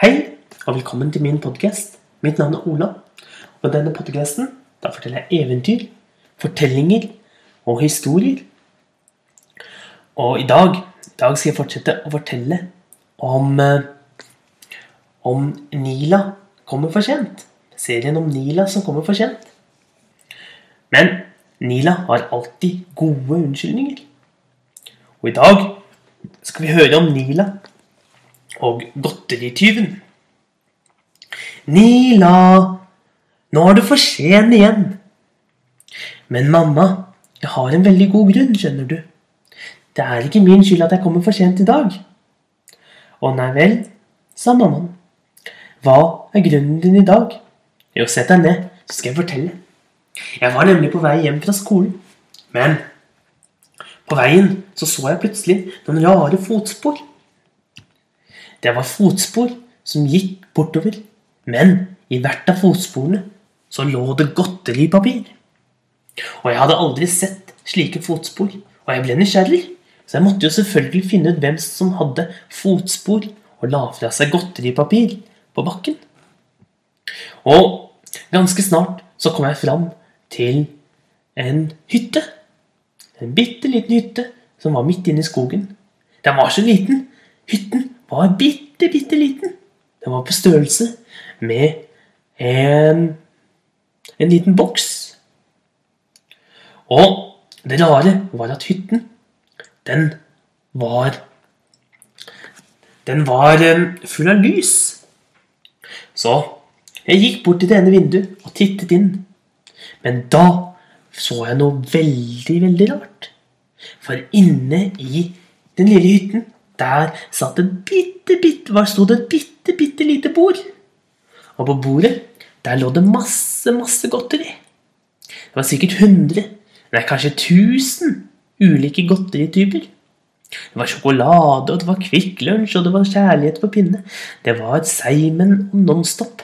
Hei, og velkommen til min podkast. Mitt navn er Ola. Og i denne podkasten forteller jeg eventyr, fortellinger og historier. Og i dag, i dag skal jeg fortsette å fortelle om eh, om Nila kommer for sent. Serien om Nila som kommer for sent. Men Nila har alltid gode unnskyldninger. Og i dag skal vi høre om Nila og godterityven. Nila, nå er du for sen igjen. Men mamma, jeg har en veldig god grunn, skjønner du. Det er ikke min skyld at jeg kommer for sent i dag. Å nei vel, sa mammaen. Hva er grunnen din i dag? Jo, sett deg ned, så skal jeg fortelle. Jeg var nemlig på vei hjem fra skolen. Men på veien så så jeg plutselig noen rare fotspor. Det var fotspor som gikk bortover, men i hvert av fotsporene så lå det godteripapir. Og jeg hadde aldri sett slike fotspor, og jeg ble nysgjerrig. Så jeg måtte jo selvfølgelig finne ut hvem som hadde fotspor og la fra seg godteripapir på bakken. Og ganske snart så kom jeg fram til en hytte. En bitte liten hytte som var midt inne i skogen. Den var så liten. Hytten var bitte, bitte liten. Den var på størrelse med en, en liten boks. Og det rare var at hytten, den var Den var full av lys. Så jeg gikk bort til det ene vinduet og tittet inn. Men da så jeg noe veldig, veldig rart. For inne i den lille hytten der satt et bitte, bitte, var sto det et bitte, bitte lite bord. Og på bordet der lå det masse, masse godteri. Det var sikkert 100, nei, kanskje 1000 ulike godterityper. Det var sjokolade, og det var Kvikk Lunsj, og det var Kjærlighet på pinne. Det var Seimen og Nonstop.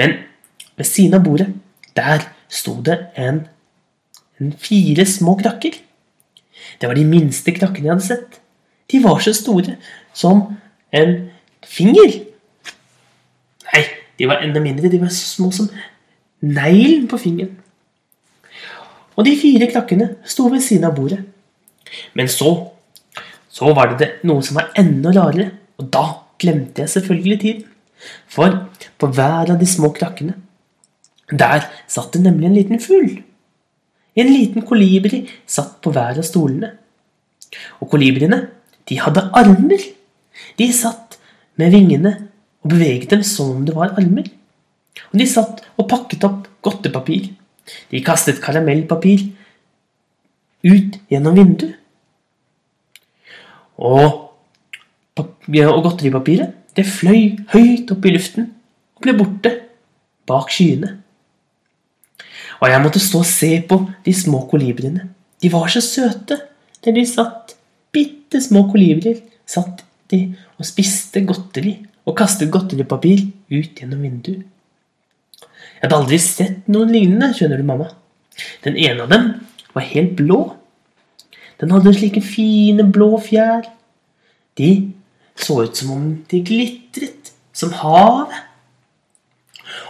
Men ved siden av bordet, der sto det en, en fire små krakker. Det var de minste krakkene jeg hadde sett. De var så store som en finger. Nei, de var enda mindre. De var så små som neglen på fingeren. Og de fire klakkene sto ved siden av bordet. Men så så var det, det noe som var enda rarere, og da glemte jeg selvfølgelig tiden. For på hver av de små krakkene der satt det nemlig en liten fugl. En liten kolibri satt på hver av stolene. Og kolibriene de hadde armer. De satt med vingene og beveget dem som om det var armer. Og de satt og pakket opp godtepapir. De kastet karamellpapir ut gjennom vinduet. Og, og godteripapiret det fløy høyt opp i luften og ble borte bak skyene. Og jeg måtte stå og se på de små kolibriene. De var så søte der de satt bitte små kolibrier satt de og spiste godteri og kastet godteripapir ut gjennom vinduet. Jeg hadde aldri sett noen lignende, skjønner du, mamma. Den ene av dem var helt blå. Den hadde slike fine, blå fjær. De så ut som om de glitret som havet.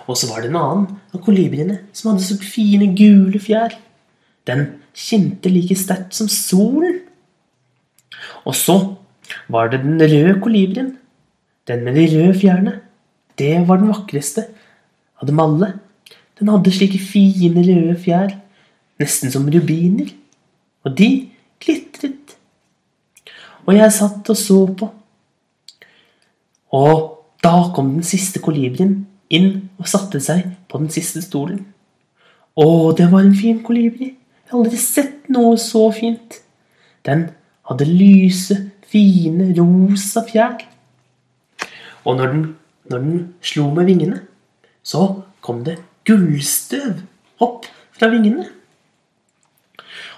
Og så var det en annen av kolibriene som hadde så fine, gule fjær. Den kjente like sterkt som solen. Og så var det den røde kolibrien. Den med de røde fjærene. Det var den vakreste av dem alle. Den hadde slike fine, røde fjær, nesten som rubiner. Og de glitret. Og jeg satt og så på. Og da kom den siste kolibrien inn og satte seg på den siste stolen. Å, det var en fin kolibri. Jeg har aldri sett noe så fint. Den hadde lyse, fine, rosa fjær. Og når den, når den slo med vingene, så kom det gullstøv opp fra vingene.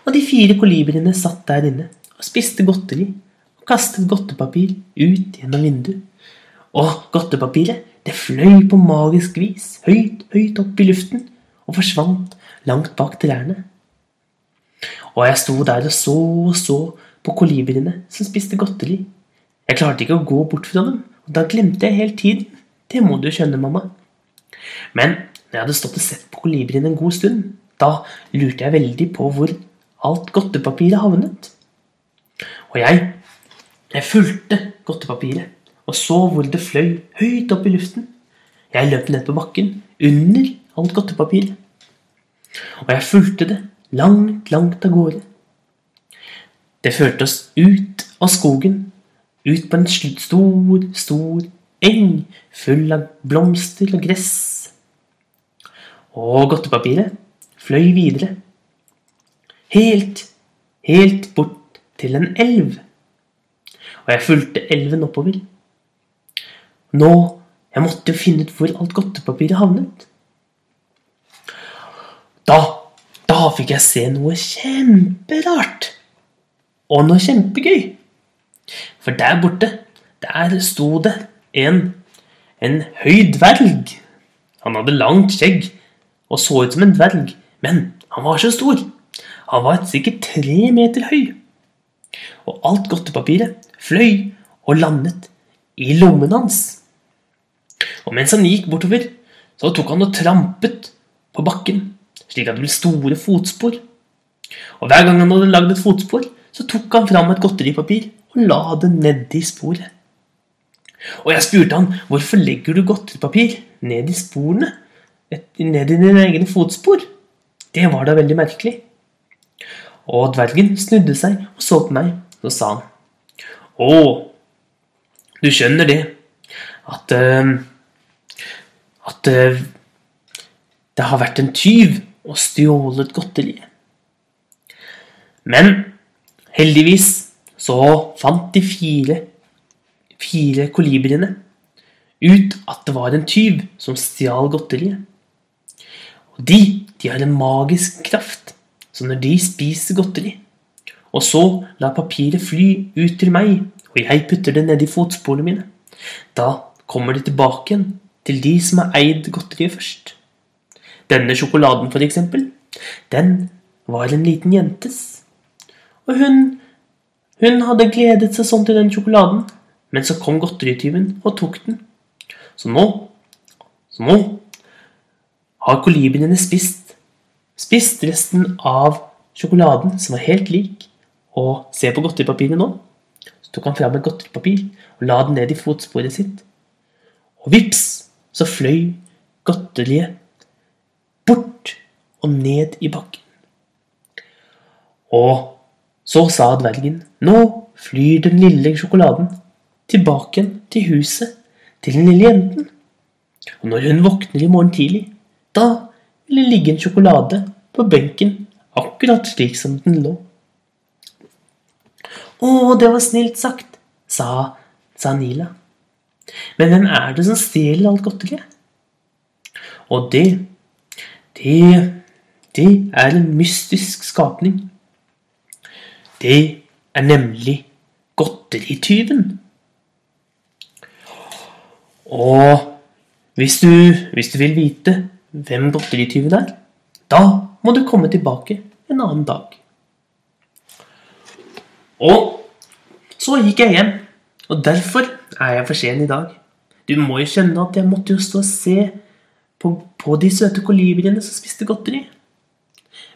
Og de fire kolibriene satt der inne og spiste godteri og kastet godtepapir ut gjennom vinduet. Og godtepapiret det fløy på magisk vis høyt, høyt opp i luften og forsvant langt bak trærne. Og jeg sto der og så og så på kolibriene som spiste godteri. Jeg klarte ikke å gå bort fra dem Og da glemte jeg helt tiden. Det må du skjønne, mamma. Men når jeg hadde stått og sett på kolibriene en god stund, da lurte jeg veldig på hvor alt godtepapiret havnet. Og jeg, jeg fulgte godtepapiret og så hvor det fløy høyt opp i luften. Jeg løp ned på bakken under alt godtepapiret. Og jeg fulgte det langt, langt av gårde. Det førte oss ut av skogen, ut på en stor, stor eng full av blomster og gress. Og godtepapiret fløy videre. Helt, helt bort til en elv. Og jeg fulgte elven oppover. Nå Jeg måtte jo finne ut hvor alt godtepapiret havnet. Da, da fikk jeg se noe kjemperart. Og noe kjempegøy. For der borte, der sto det en, en høy dverg. Han hadde langt skjegg og så ut som en dverg, men han var så stor. Han var sikkert tre meter høy. Og alt godtepapiret fløy og landet i lommen hans. Og mens han gikk bortover, så tok han og trampet på bakken, slik at det ble store fotspor. Og hver gang han hadde lagd et fotspor, så tok han fram et godteripapir og la det nedi sporet. Og jeg spurte han hvorfor legger du godteripapir ned i sporene, ned i dine egne fotspor. Det var da veldig merkelig. Og dvergen snudde seg og så på meg, og sa han. Å, du skjønner det, at uh, At uh, det har vært en tyv og stjålet godteriet. Men heldigvis så fant de fire, fire kolibriene ut at det var en tyv som stjal godteriet. Og de, de har en magisk kraft, så når de spiser godteri, og så lar papiret fly ut til meg, og jeg putter det nedi fotsporene mine, da kommer det tilbake igjen til de som har eid godteriet først. Denne sjokoladen, for eksempel, den var en liten jentes. Og hun, hun hadde gledet seg sånn til den sjokoladen, men så kom godterityven og tok den. Så nå, så nå har kolibriene spist, spist resten av sjokoladen, som var helt lik, og se på godteripapiret nå. Så tok han fram et godteripapir og la den ned i fotsporet sitt. Og vips, så fløy godteriet bort og ned i bakken. Og så sa dvergen, nå flyr den lille sjokoladen tilbake til huset til den lille jenten. Og når hun våkner i morgen tidlig, da vil det ligge en sjokolade på benken akkurat slik som den lå. Å, det var snilt sagt, sa, sa Nila. Men hvem er det som stjeler alt godteriet? Og det det, det er en mystisk skapning. Det er nemlig godterityven. Og hvis du, hvis du vil vite hvem godterityven er, da må du komme tilbake en annen dag. Og så gikk jeg hjem, og derfor er jeg for sen i dag. Du må jo skjønne at jeg måtte jo stå og se på, på de søte kolibriene som spiste godteri.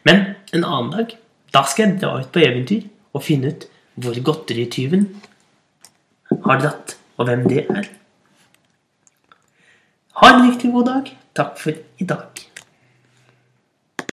Men en annen dag da skal jeg dra ut på eventyr og finne ut hvor godterityven har dratt, og hvem det er. Ha en riktig god dag. Takk for i dag.